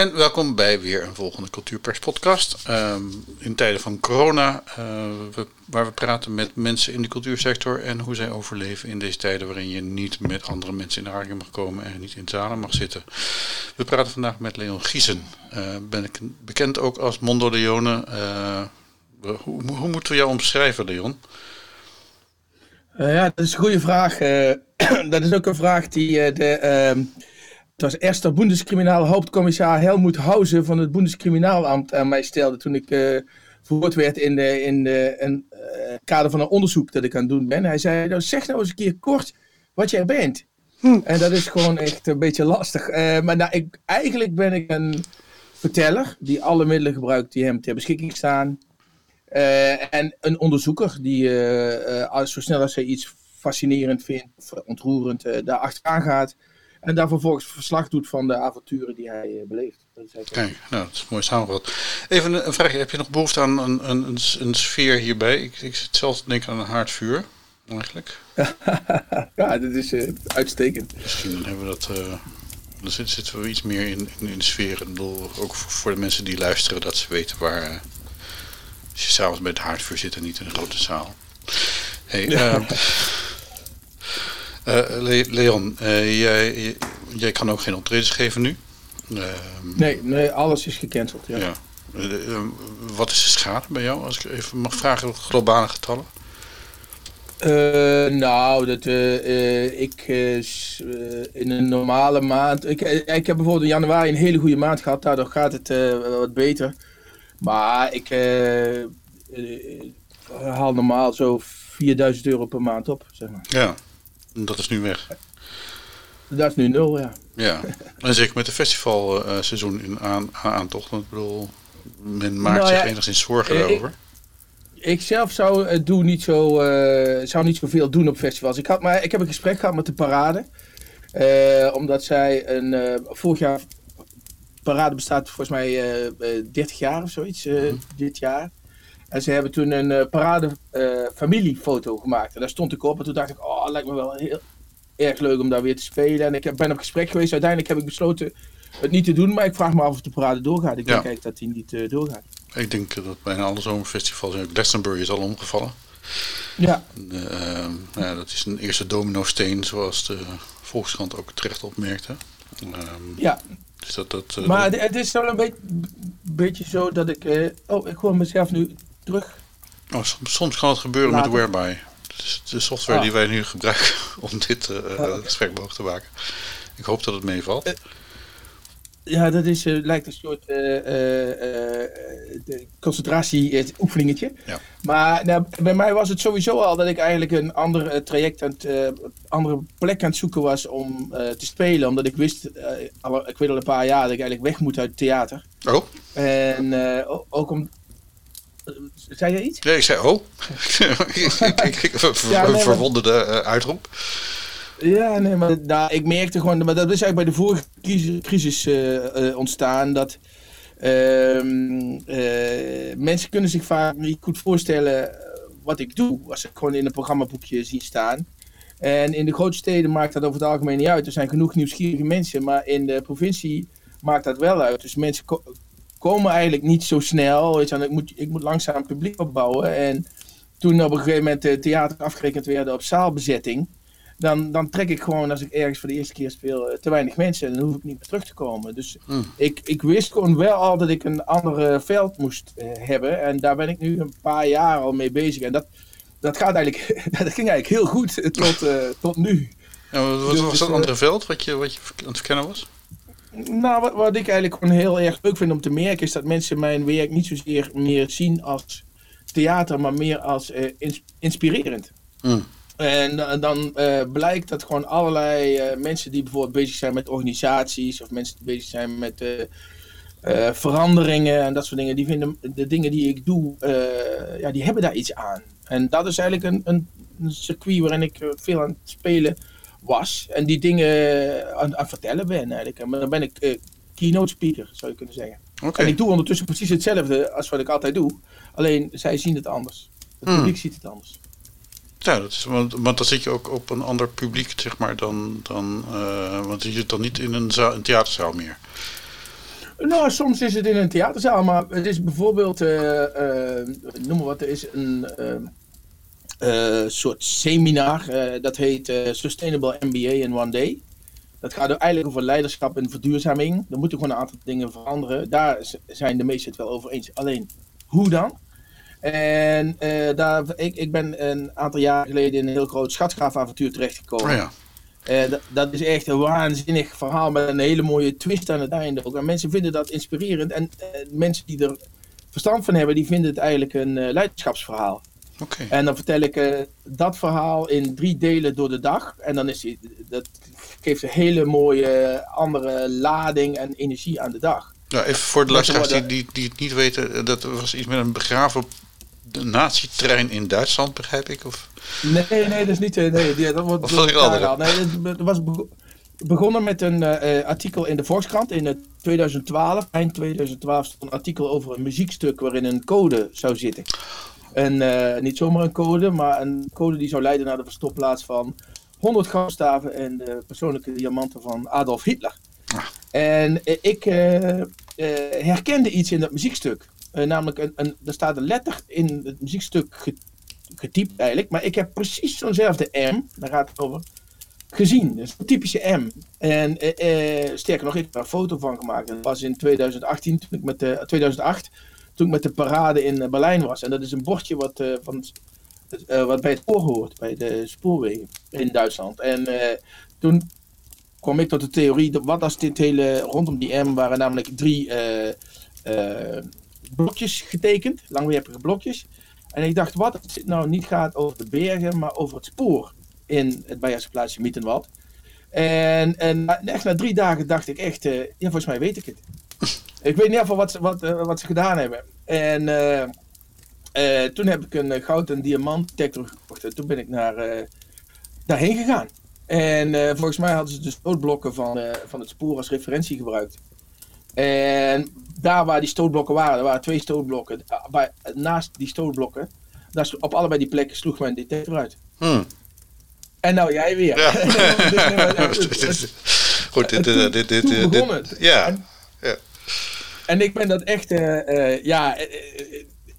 En welkom bij weer een volgende Cultuurpers podcast. Ehm, in tijden van corona, we, waar we praten met mensen in de cultuursector en hoe zij overleven in deze tijden waarin je niet met andere mensen in de aanraking mag komen en niet in zalen mag zitten. We praten vandaag met Leon Giesen. Uh, ben ik bekend ook als Mondo Leone. Uh, hoe, hoe, moeten we jou omschrijven, Leon? ja, dat is een goede vraag. dat is ook een vraag die de ehm, het was eerst de Bundeskriminaal hoofdcommissaris Helmoet Hausen van het Bundeskriminaalamt aan mij stelde toen ik uh, verhoord werd in, de, in de, een uh, kader van een onderzoek dat ik aan het doen ben. Hij zei, nou, zeg nou eens een keer kort wat jij bent. Hm. En dat is gewoon echt een beetje lastig. Uh, maar nou, ik, eigenlijk ben ik een verteller die alle middelen gebruikt die hem ter beschikking staan. en een onderzoeker die als, zo snel als hij iets fascinerend vindt of ontroerend daar achteraan gaat. En daar vervolgens verslag doet van de avonturen die hij uh, beleeft. Kijk, nou, dat is mooi samengevat. Even een, vraagje. Heb je nog behoefte aan een, een, een, sfeer hierbij? Ik, ik zit zelf te denken aan een haardvuur, eigenlijk. ja, dat is uh, uitstekend. Misschien dan hebben we dat... Uh, dan zitten we iets meer in, in, in de sfeer. Ik bedoel, ook voor, de mensen die luisteren, dat ze weten waar... Uh, als je s'avonds bij het haardvuur zit en niet in een grote zaal. Hey, ja. Uh, Leon, uh, jij, jij kan ook geen optredens geven nu? Uh, nee, nee, alles is gecanceld. Ja. ja. Eh, wat is de schade bij jou, als ik even mag vragen, globale getallen? nou, dat, ik in een normale maand. Ik, ik heb bijvoorbeeld in januari een hele goede maand gehad, daardoor gaat het wat beter. Maar ik haal normaal zo 4000 euro per maand op, zeg maar. Ja, dat is nu weg. Dat is nu nul, ja. Ja, en zeker met de festivalseizoen in aan, aantocht. Ik bedoel, men maakt nou, zich enigszins zorgen ik, daarover. Ik zelf zou, het doen niet zo, uh, zou niet zoveel doen op festivals. Ik, had, maar, ik heb een gesprek gehad met de parade. Uh, omdat zij een, uh, vorig jaar, parade bestaat volgens mij 30 jaar of zoiets, mm. dit jaar. En ze hebben toen een uh, parade uh, familiefoto gemaakt. En daar stond ik op. En toen dacht ik, oh, lijkt me wel heel erg leuk om daar weer te spelen. En ik ben op gesprek geweest. Uiteindelijk heb ik besloten het niet te doen. Maar ik vraag me af of de parade doorgaat. Ik denk dat die niet uh, doorgaat. Ik denk dat bijna alle zomerfestivals... Glastonbury is al omgevallen. Ja. Ehm, ja. Dat is een eerste domino-steen, zoals de Volkskrant ook terecht opmerkte. Um, ja. Dus dat, dat, maar het is wel een beetje, beetje zo dat ik... oh, ik hoor mezelf nu terug. Oh, soms, kan het gebeuren met Whereby. Dus de software ah. die wij nu gebruiken om dit uh, gesprek mogelijk te maken. Ik hoop dat het meevalt. Uh, ja, dat is, uh, lijkt een soort concentratie-oefeningetje. Ja. Maar nou, bij mij was het sowieso al dat ik eigenlijk een ander traject, aan het, andere plek aan het zoeken was om te spelen. Omdat ik wist, al, ik weet al een paar jaar, dat ik eigenlijk weg moet uit het theater. Oh. En ook om, zei je iets? Nee, ik zei oh. ik, verwonderde uh, uitroep. Ja, nee, maar nou, ik merkte gewoon, maar dat is eigenlijk bij de vorige crisis, crisis uh, uh, ontstaan, dat ehm, mensen kunnen zich vaak niet goed voorstellen wat ik doe, als ik gewoon in een programmaboekje zie staan. En in de grote steden maakt dat over het algemeen niet uit. Er zijn genoeg nieuwsgierige mensen, maar in de provincie maakt dat wel uit. Dus mensen komen eigenlijk niet zo snel. Weet je, ik, moet, ik moet langzaam publiek opbouwen. En toen op een gegeven moment de theater afgerekend werden op zaalbezetting. Dan, dan trek ik gewoon, als ik ergens voor de eerste keer speel, eh, te weinig mensen. En dan hoef ik niet meer terug te komen. Dus hmm. ik, ik wist gewoon wel al dat ik een ander veld moest uh, hebben. En daar ben ik nu een paar jaar al mee bezig. En dat, dat, gaat eigenlijk, dat ging eigenlijk heel goed tot, uh, tot nu. Ja, wat dus, was dat andere veld wat je, wat je aan het verkennen was? Nou, wat, wat, ik eigenlijk gewoon heel erg leuk vind om te merken, is dat mensen mijn werk niet zozeer meer zien als theater, maar meer als uh, inspirerend. Mm. En dan uh, blijkt dat gewoon allerlei uh, mensen die bijvoorbeeld bezig zijn met organisaties, of mensen die bezig zijn met veranderingen en dat soort dingen, die vinden de dingen die ik doe, ja, die hebben daar iets aan. En dat is eigenlijk een, een, een circuit waarin ik veel aan het spelen was. En die dingen aan, aan vertellen ben eigenlijk. Maar dan ben ik uh, keynote speaker, zou je kunnen zeggen. En ik doe ondertussen precies hetzelfde als wat ik altijd doe. Alleen zij zien het anders. Het hmm. publiek ziet het anders. Ja, dat is, want, want dan zit je ook op een ander publiek, zeg maar, dan. dan uh, want je zit dan niet in een, zaal, een theaterzaal meer. Nou, soms is het in een theaterzaal, maar het is bijvoorbeeld, uh, uh, noem maar wat, er is een soort seminar, dat heet Sustainable MBA in One Day. Dat gaat eigenlijk over leiderschap en verduurzaming. Er moeten gewoon een aantal dingen veranderen. Daar zijn de meesten het wel over eens. Alleen, hoe dan? En daar, ik, ik ben een aantal jaar geleden in een heel groot schatgraafavontuur terechtgekomen. Oh ja. Uh, dat is echt een waanzinnig verhaal met een hele mooie twist aan het einde ook. En mensen vinden dat inspirerend. En uh, mensen die er verstand van hebben, die vinden het eigenlijk een leiderschapsverhaal. Okay. En dan vertel ik dat verhaal in drie delen door de dag. En dan is die, dat geeft een hele mooie andere lading en energie aan de dag. Nou, even voor de luisteraars die, die, die het niet weten, dat was iets met een begraven de nazi-trein in Duitsland, begrijp ik? Of? Nee, nee, dat is niet. Nee, die, dat wordt. Of al. Nee, het was begonnen met een uh, artikel in de Volkskrant in 2012. Eind 2012 stond een artikel over een muziekstuk waarin een code zou zitten. En uh, niet zomaar een code, maar een code die zou leiden naar de verstopplaats van 100 grafstaven en de persoonlijke diamanten van Adolf Hitler. Ah. En ik herkende iets in dat muziekstuk. Namelijk, een, een, er staat een letter in het muziekstuk getypt eigenlijk. Maar ik heb precies zo'nzelfde M, daar gaat het over, gezien. Dus een typische M. En sterker nog, ik heb een foto van gemaakt. Dat was in 2018, toen ik met de, 2008, toen ik met de parade in Berlijn was. En dat is een bordje wat, van, wat bij het spoor hoort, bij de spoorwegen in Duitsland. En toen kwam ik tot de theorie, dat wat als dit hele, rondom die M waren namelijk drie blokjes getekend, langwerpige blokjes. En ik dacht, wat als het nou niet gaat over de bergen, maar over het spoor in het Beierse plaatsje Mietenwald. En, en echt na drie dagen dacht ik echt, ja, volgens mij weet ik het. Ik weet niet even wat, wat, uh, wat ze gedaan hebben. En uh, toen heb ik een goud- en diamant detector gekocht. En toen ben ik naar, daarheen gegaan. En volgens mij hadden ze de stootblokken van, van het spoor als referentie gebruikt. En daar waar die stootblokken waren, er waren twee stootblokken. Bij, naast die stootblokken, daar, op allebei die plekken sloeg mijn detector uit. Hmm. En nou jij weer. Ja. Goed, dit, dit, dit, dit, dit. En, ja. En ik ben dat echt, uh, uh, ja, uh,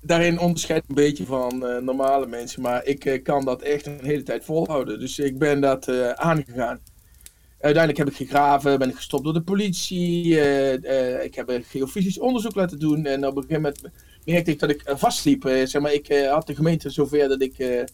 daarin onderscheid een beetje van normale mensen. Maar ik kan dat echt een hele tijd volhouden. Dus ik ben dat aangegaan. Uiteindelijk heb ik gegraven, ben ik gestopt door de politie. Ik heb een geofysisch onderzoek laten doen. En op een gegeven moment merkte ik dat ik vastliep. Zeg maar, ik had de gemeente zover dat ik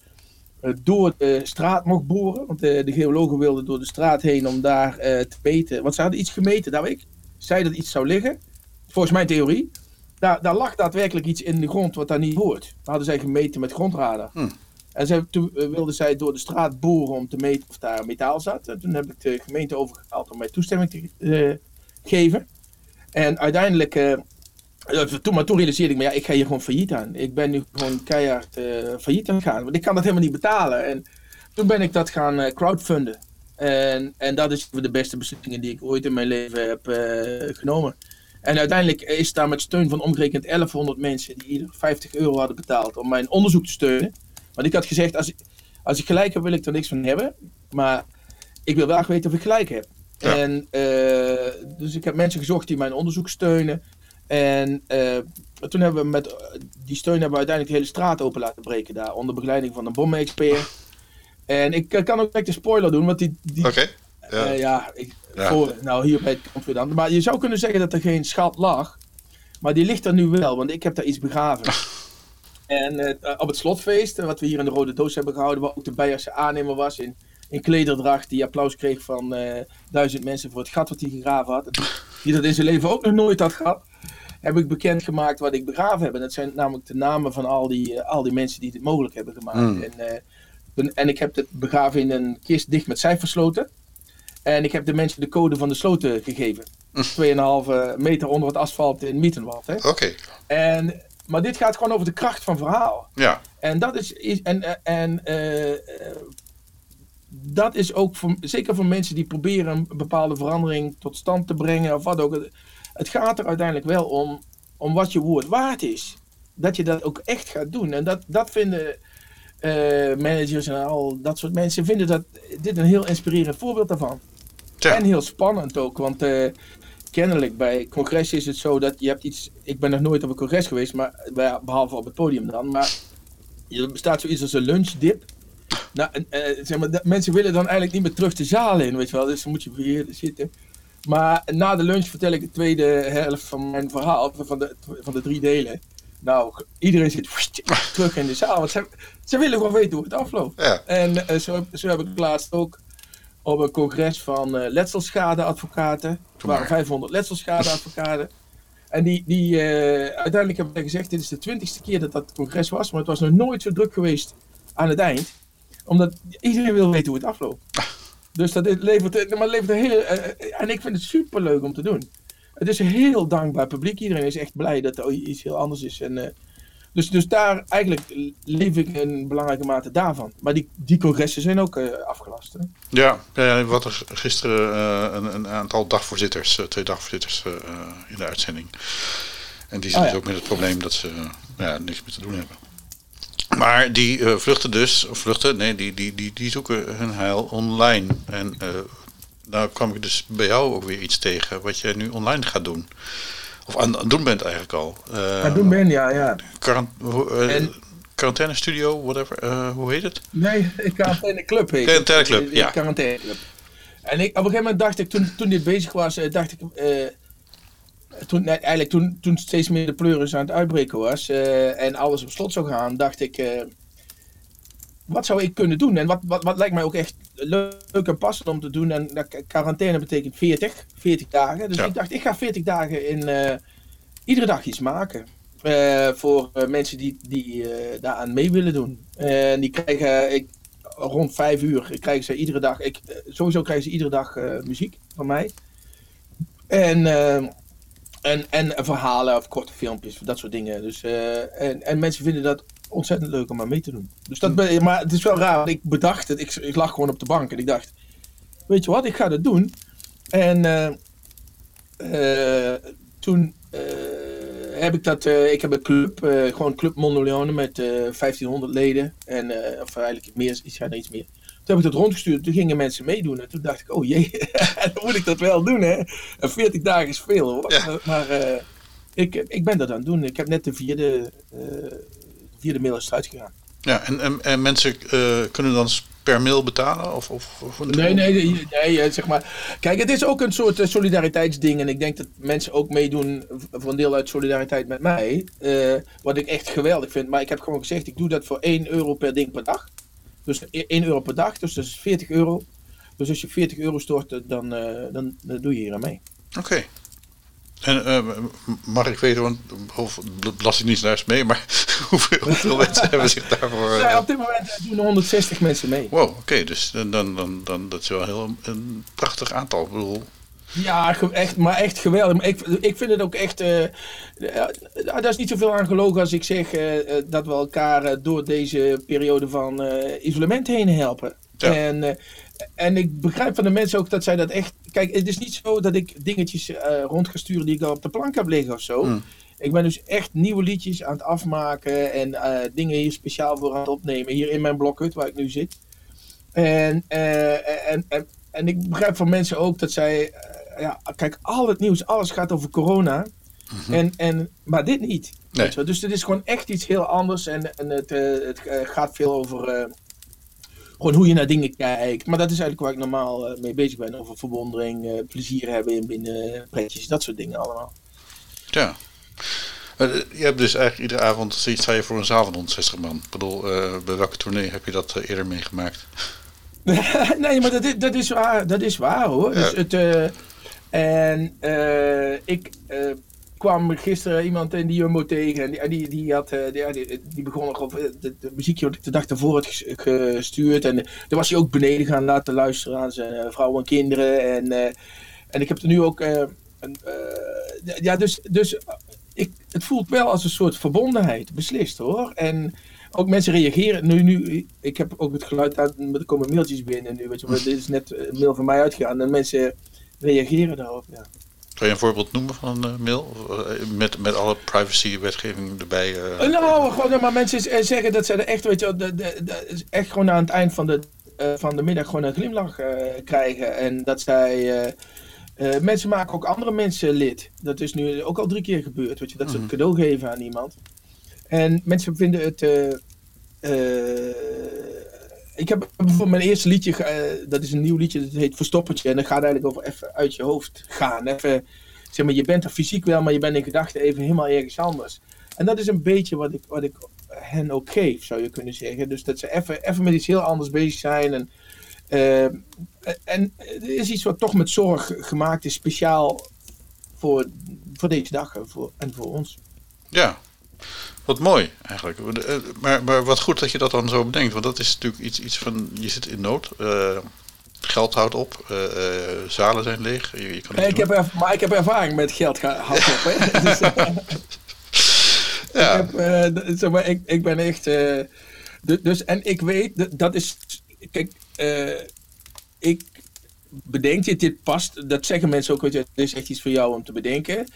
door de straat mocht boren. Want de geologen wilden door de straat heen om daar te meten. Want ze hadden iets gemeten, daar ik zei dat iets zou liggen. Volgens mijn theorie. Daar, daar lag daadwerkelijk iets in de grond wat daar niet hoort. Dat hadden zij gemeten met grondradar. Hm. En ze, toen wilden zij door de straat boren om te meten of daar metaal zat. En toen heb ik de gemeente overgehaald om mij toestemming te uh, geven. En uiteindelijk, uh, toen, maar toen realiseerde ik me, ja, ik ga hier gewoon failliet aan. Ik ben nu gewoon keihard uh, failliet aan gaan, want ik kan dat helemaal niet betalen. En toen ben ik dat gaan crowdfunden. En, en dat is de beste beslissingen die ik ooit in mijn leven heb genomen. En uiteindelijk is daar met steun van omgerekend 1100 mensen die ieder 50 euro hadden betaald om mijn onderzoek te steunen. Want ik had gezegd, als ik, als ik gelijk heb, wil ik er niks van hebben. Maar ik wil wel weten of ik gelijk heb. Ja. En, uh, dus ik heb mensen gezocht die mijn onderzoek steunen. En uh, toen hebben we met die steun hebben we uiteindelijk de hele straat open laten breken daar. Onder begeleiding van een bommenexpert. En ik kan ook direct de spoiler doen, want die... die Oké. Okay. Ja, uh, ja, ik, Ja. Voor, nou hier bij het dan. Maar je zou kunnen zeggen dat er geen schat lag. Maar die ligt er nu wel, want ik heb daar iets begraven. En eh, op het slotfeest, eh, wat we hier in de Rode Doos hebben gehouden, waar ook de Beierse aannemer was in, in klederdracht, die applaus kreeg van eh, duizend mensen voor het gat wat hij gegraven had. Die dat in zijn leven ook nog nooit had gehad. Heb ik bekendgemaakt wat ik begraven heb. En dat zijn namelijk de namen van al die, al die mensen die dit mogelijk hebben gemaakt. Hmm. En, en ik heb het begraven in een kist dicht met cijfersloten. En ik heb de mensen de code van de sloten gegeven. 2,5 meter onder het asfalt in Mietenwald. Hè? Oké. En, maar dit gaat gewoon over de kracht van verhaal. Ja. En dat is, is en, en eh, eh, dat is ook voor, zeker voor mensen die proberen een bepaalde verandering tot stand te brengen of wat ook. Het, het gaat er uiteindelijk wel om, om wat je woord waard is. Dat je dat ook echt gaat doen. En dat, dat vinden eh, managers en al dat soort mensen vinden dat dit een heel inspirerend voorbeeld daarvan. Tja. En heel spannend ook, want eh, kennelijk bij congressen is het zo dat je hebt iets. Ik ben nog nooit op een congres geweest, maar behalve op het podium dan. Maar er bestaat zoiets als een lunchdip. Nou, uh, zeg maar, mensen willen dan eigenlijk niet meer terug de zaal in, weet je wel. Dus dan moet je weer zitten. Maar na de lunch vertel ik de tweede helft van mijn verhaal, van de, van de drie delen. Nou, iedereen zit terug in de zaal. Want ze, ze willen gewoon weten hoe het afloopt. Ja. En uh, zo, zo heb ik laatst ook op een congres van uh, letselschadeadvocaten. Er waren 500 letselschadeadvocaten. En die, die uh, uiteindelijk hebben gezegd, dit is de twintigste keer dat dat congres was, maar het was nog nooit zo druk geweest aan het eind. Omdat iedereen wil weten hoe het afloopt. Dus dat levert, maar levert een hele, uh, en ik vind het super leuk om te doen. Het is een heel dankbaar publiek. Iedereen is echt blij dat er iets heel anders is. En, dus, dus daar eigenlijk leef ik in belangrijke mate daarvan. Maar die, die congressen zijn ook uh, afgelast. Hè? Ja, ja, wat er gisteren uh, een, een, aantal dagvoorzitters, uh, twee dagvoorzitters in de uitzending. En die zitten oh, ja. ook met het probleem dat ze ja, niks meer te doen hebben. Maar die vluchten dus, vluchten, nee, die, die, die, die zoeken hun heil online. En nou kwam ik dus bij jou ook weer iets tegen wat jij nu online gaat doen. Of aan het doen bent eigenlijk al. Uh, aan doen ben, ja. ja. Quarant uh, en, quarantaine studio, whatever. Uh, hoe heet het? Nee, quarantaine club heet Quarantaine club, ja. Quarantaine club. En ik, op een gegeven moment dacht ik, toen, toen dit bezig was, dacht ik... toen, nee, eigenlijk toen, toen steeds meer de pleuris aan het uitbreken was en alles op slot zou gaan, dacht ik wat zou ik kunnen doen? En wat, wat, wat lijkt mij ook echt leuk en passend om te doen. En dat, quarantaine betekent 40, 40 dagen. Dus ik dacht, ik ga 40 dagen in uh, iedere dag iets maken. Uh, voor uh, mensen die, die daaraan mee willen doen. En die krijgen ik, rond 5 uur krijgen ze iedere dag. Ik, sowieso krijgen ze iedere dag muziek van mij. En, en, en verhalen of korte filmpjes, dat soort dingen. Dus, en, en mensen vinden dat ontzettend leuk om aan mee te doen. Dus dat ben, maar het is wel raar, want ik bedacht het. Ik, ik lag gewoon op de bank en ik dacht, weet je wat, ik ga dat doen. En uh, uh, toen uh, heb ik dat, ik heb een club, gewoon Club Mondeleone met 1500 leden. En, of eigenlijk meer, iets, ja, iets meer. Toen heb ik dat rondgestuurd, toen gingen mensen meedoen. En toen dacht ik, oh jee, dan moet ik dat wel doen hè. En 40 dagen is veel hoor. Ja. Maar ik, ik ben dat aan het doen. Ik heb net de vierde via de mail is het uitgegaan. Ja, en, en, en mensen uh, kunnen dan per mail betalen? Of, of, of nee, nee, nee, nee, zeg maar. Kijk, het is ook een soort uh, solidariteitsding. En ik denk dat mensen ook meedoen voor een deel uit solidariteit met mij. Uh, wat ik echt geweldig vind. Maar ik heb gewoon gezegd, ik doe dat voor 1 euro per ding per dag. Dus 1 euro per dag, dus dat is 40 euro. Dus als je 40 euro stort, dan, dan, dan doe je hier aan mee. Oké. En uh, mag ik weten, want of belastingdienst mee, maar hoeveel, hoeveel mensen hebben zich daarvoor... Uh... Ja, op dit moment doen 160 mensen mee. Wow, oké, dus dan, dan, dan, dat is wel heel een prachtig aantal. Ik bedoel... Ja, echt, maar echt geweldig. Ik, ik vind het ook echt. Uh, daar is niet zoveel aan gelogen als ik zeg dat we elkaar door deze periode van isolement heen helpen. Ja. En en ik begrijp van de mensen ook dat zij dat echt. Kijk, het is niet zo dat ik dingetjes uh, rond ga sturen die ik al op de plank heb liggen of zo. Hmm. Ik ben dus echt nieuwe liedjes aan het afmaken en uh, dingen hier speciaal voor aan het opnemen. Hier in mijn blokhut waar ik nu zit. En, uh, en, en, en ik begrijp van mensen ook dat zij. ja, kijk, al het nieuws, alles gaat over corona. Mhm. en, en, maar dit niet. Nee. Dus dit is gewoon echt iets heel anders. En, en het, het gaat veel over gewoon hoe je naar dingen kijkt. Maar dat is eigenlijk waar ik normaal uh, mee bezig ben. Over verwondering, uh, plezier hebben in binnen pretjes, dat soort dingen allemaal. Ja. Uh, je hebt dus eigenlijk iedere avond, sta je voor een zaal van 160 man. Ik bedoel, bij welke tournee heb je dat eerder meegemaakt? nee, maar dat is, dat is waar, dat is waar hoor. Ja. Dus het, en ik kwam gisteren iemand in die Jumbo tegen en die, die, had, eh, die, die, begon nog over eh, de, muziekje wat ik de dag ervoor had gestuurd. En toen was hij ook beneden gaan laten luisteren aan zijn eh, vrouw en kinderen. En, en ik heb er nu ook. ja, dus, dus ik, het voelt wel als een soort verbondenheid, beslist hoor. En ook mensen reageren. Nu, nu, ik heb ook het geluid uit, er komen mailtjes binnen nu. Weet je, dit is net een mail van mij uitgegaan en mensen reageren daarop. Ja. Kan je een voorbeeld noemen van een uh, mail? Eh, met, met alle privacy-wetgeving erbij? Uh, nou, gewoon, maar mensen zeggen dat ze er echt, weet je, de, de, de, echt gewoon aan het eind van de, van de middag gewoon een glimlach krijgen. En dat zij mensen maken ook andere mensen lid. Dat is nu ook al drie keer gebeurd. Weet je, dat ze een mhm. cadeau geven aan iemand. En mensen vinden het. Ik heb bijvoorbeeld mijn eerste liedje, dat is een nieuw liedje, dat heet Verstoppertje. En dat gaat eigenlijk over even uit je hoofd gaan. Even, zeg maar, je bent er fysiek wel, maar je bent in gedachten even helemaal ergens anders. En dat is een beetje wat ik, wat ik hen ook geef, zou je kunnen zeggen. Dus dat ze even, even met iets heel anders bezig zijn. En, uh, en er is iets wat toch met zorg gemaakt is, speciaal voor, voor deze dag voor, en voor ons. Ja, wat mooi eigenlijk. Eh, maar, maar wat goed dat je dat dan zo bedenkt. Want dat is natuurlijk iets, iets van, je zit in nood. Uh, geld houdt op. Uh, zalen zijn leeg. Je, je kan ik heb maar ik heb ervaring met geld houdt op. Hè? dus, ja. ik, heb, zeg maar, ik, ik ben echt... dus, en ik weet, dat is... Kijk, ik bedenk dit, dit past. Dat zeggen mensen ook, dit is echt iets voor jou om te bedenken.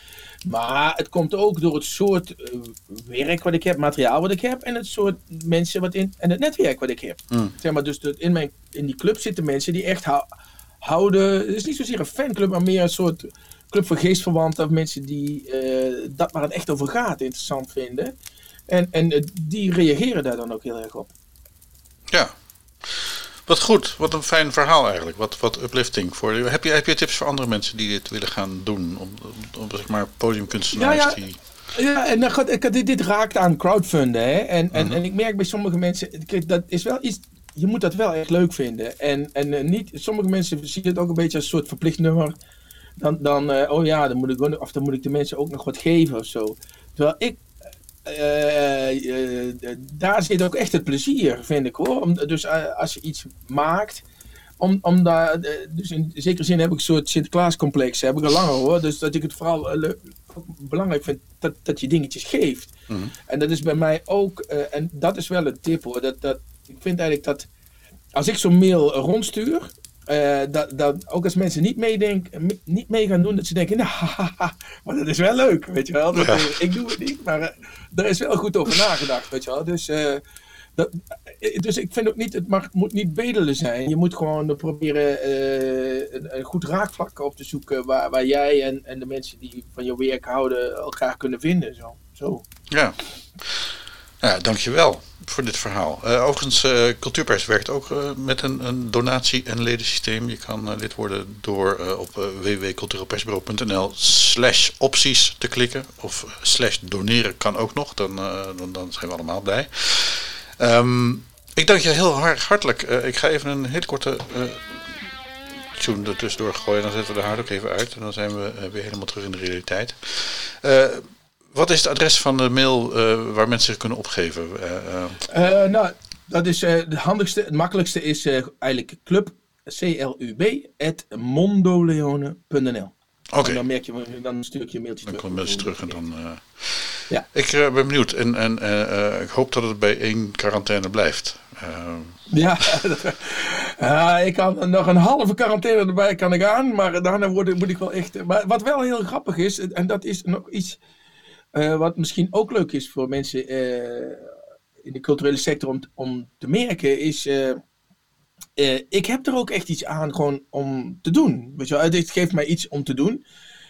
Maar het komt ook door het soort uh, werk wat ik heb, materiaal wat ik heb en het soort mensen wat in en het netwerk wat ik heb. Mm. Zeg maar, dus in, mijn, in die club zitten mensen die echt houden. Het is niet zozeer een fanclub, maar meer een soort club voor geestverwanten. Of mensen die uh, dat waar het echt over gaat interessant vinden. En, en uh, die reageren daar dan ook heel erg op. Ja. Wat goed, wat een fijn verhaal eigenlijk. Wat, wat uplifting voor je. Heb je, heb je tips voor andere mensen die dit willen gaan doen? Om, om, zeg maar podiumkunstenaars ja, ja. die. Ja, en dan gaat, dit, dit raakt aan crowdfunden. Hè? En, en, mhm. en ik merk bij sommige mensen, dat is wel iets, je moet dat wel echt leuk vinden. En, en uh, niet, sommige mensen zien het ook een beetje als een soort verplicht nummer. Dan, dan uh, oh ja, dan moet, ik, of dan moet ik de mensen ook nog wat geven of zo. Terwijl ik daar zit ook echt het plezier, vind ik hoor. Om, dus als je iets maakt, om, om daar, dus in zekere zin heb ik een soort Sinterklaas-complex, heb ik al langer hoor. Dus dat ik het vooral belangrijk vind dat, dat je dingetjes geeft. Mhm. En dat is bij mij ook, en dat is wel een tip hoor. Dat, dat, ik vind eigenlijk dat als ik zo'n mail rondstuur, uh, dat, dat ook als mensen niet, meedenken, niet mee gaan doen, dat ze denken, nou, maar dat is wel leuk, weet je wel. Dat, Ik doe het niet, maar er is wel goed over nagedacht, weet je wel. Dus, dat, dus ik vind ook niet, het mag, moet niet bedelen zijn. Je moet gewoon proberen een, een, goed raakvlak op te zoeken waar, waar jij en, en de mensen die van je werk houden elkaar kunnen vinden. Zo. zo. Ja. Ja, dankjewel voor dit verhaal. Uh, overigens, uh, Cultuurpers werkt ook uh, met een, een, donatie- en ledensysteem. Je kan lid worden door op www.cultureelpersbureau.nl slash opties te klikken. Of slash doneren kan ook nog, dan, dan, dan, zijn we allemaal blij. Um, ik dank je heel hartelijk. ik ga even een hele korte tune er tussendoor gooien. Dan zetten we de hard ook even uit. En dan zijn we weer helemaal terug in de realiteit. Wat is het adres van de mail uh, waar mensen zich kunnen opgeven? Uh, uh. nou, dat is het handigste, het makkelijkste is eigenlijk club, C-L-U-B, at mondoleone.nl. Oké. Dan, merk je, dan stuur ik je een mailtje dan terug. Dan kom je terug en dan... ja. Ik ben benieuwd en, en ik hoop dat het bij één quarantaine blijft. Ja, ik kan nog een halve quarantaine erbij kan ik aan, maar daarna word, moet ik wel echt... Maar wat wel heel grappig is, en dat is nog iets uh, wat misschien ook leuk is voor mensen uh, in de culturele sector om, te merken, is. Uh, ik heb er ook echt iets aan gewoon om te doen. Weet je wel? Het geeft mij iets om te doen.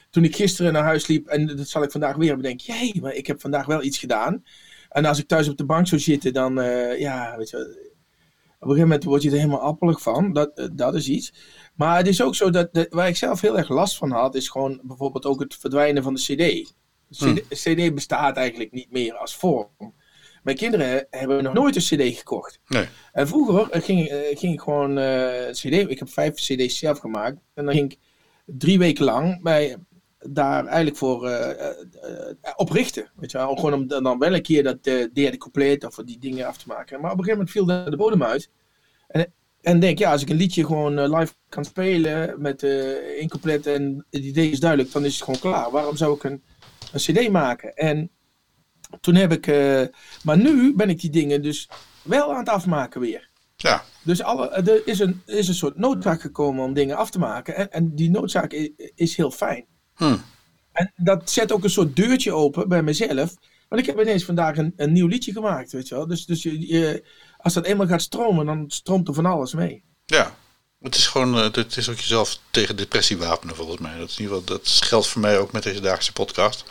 Toen ik gisteren naar huis liep, en dat zal ik vandaag weer bedenken. Jee, maar ik heb vandaag wel iets gedaan. En als ik thuis op de bank zou zitten, dan, ja, weet je wel, op een gegeven moment word je er helemaal appelig van. Dat, dat is iets. Maar het is ook zo dat, de, waar ik zelf heel erg last van had, is gewoon bijvoorbeeld ook het verdwijnen van de CD. CD, CD, bestaat eigenlijk niet meer als vorm. Mijn kinderen hebben nog nooit een CD gekocht. Nee. En vroeger ging, uh, ging ik gewoon uh, CD. Ik heb vijf CD's zelf gemaakt. En dan ging ik drie weken lang bij, daar eigenlijk voor uh, oprichten. Weet je wel? Gewoon om dan wel een keer dat derde couplet of die dingen af te maken. Maar op een gegeven moment viel de, de bodem uit. En, en denk, ja, als ik een liedje gewoon live kan spelen met één couplet en het idee is duidelijk, dan is het gewoon klaar. Waarom zou ik een een cd maken. En toen heb ik, uh, maar nu ben ik die dingen dus wel aan het afmaken weer. Ja. Dus alle, er is een, is een soort noodzaak gekomen om dingen af te maken. En, en die noodzaak is, is heel fijn. Hmm. En dat zet ook een soort deurtje open bij mezelf. Want ik heb ineens vandaag een, een nieuw liedje gemaakt, weet je wel. Dus, dus je, je, als dat eenmaal gaat stromen, dan stroomt er van alles mee. Ja, Het is gewoon, uh, het is ook jezelf tegen depressie wapenen volgens mij. Dat, is in ieder geval, dat geldt voor mij ook met deze dagelijkse podcast.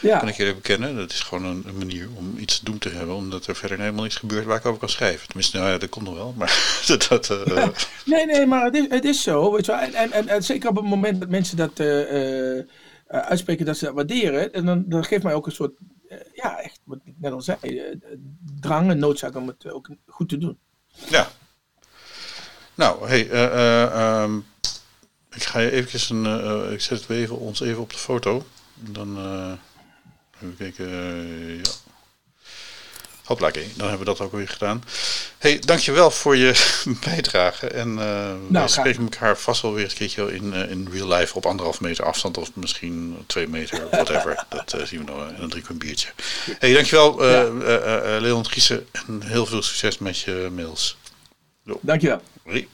Ja. Kan ik jullie bekennen. Dat is gewoon een, een, manier om iets te doen te hebben. Omdat er verder helemaal niets gebeurt waar ik over kan schrijven. Tenminste, nou ja, dat komt nog wel. Maar dat, uh... nee, nee, maar het is, het is zo. Weet je wel. En, en, en, zeker op het moment dat mensen dat uh, uitspreken dat ze dat waarderen. En dan, dan geeft mij ook een soort, ja, echt, wat ik net al zei, drang en noodzaak om het ook goed te doen. Ja. Nou, hey, um, ik ga je eventjes een, ik zet het even, ons even op de foto. Dan Even kijken, ja. Hopla, dan hebben we dat ook weer gedaan. hey, dankjewel voor je bijdrage. En uh, nou, we spreken elkaar vast wel weer een keertje in, uh, in real life op anderhalf meter afstand of misschien twee meter, whatever. dat uh, zien we nog in een drie een biertje. hey, dankjewel ja. Leon Giesen en heel veel succes met je mails. Dankjewel. Hoi.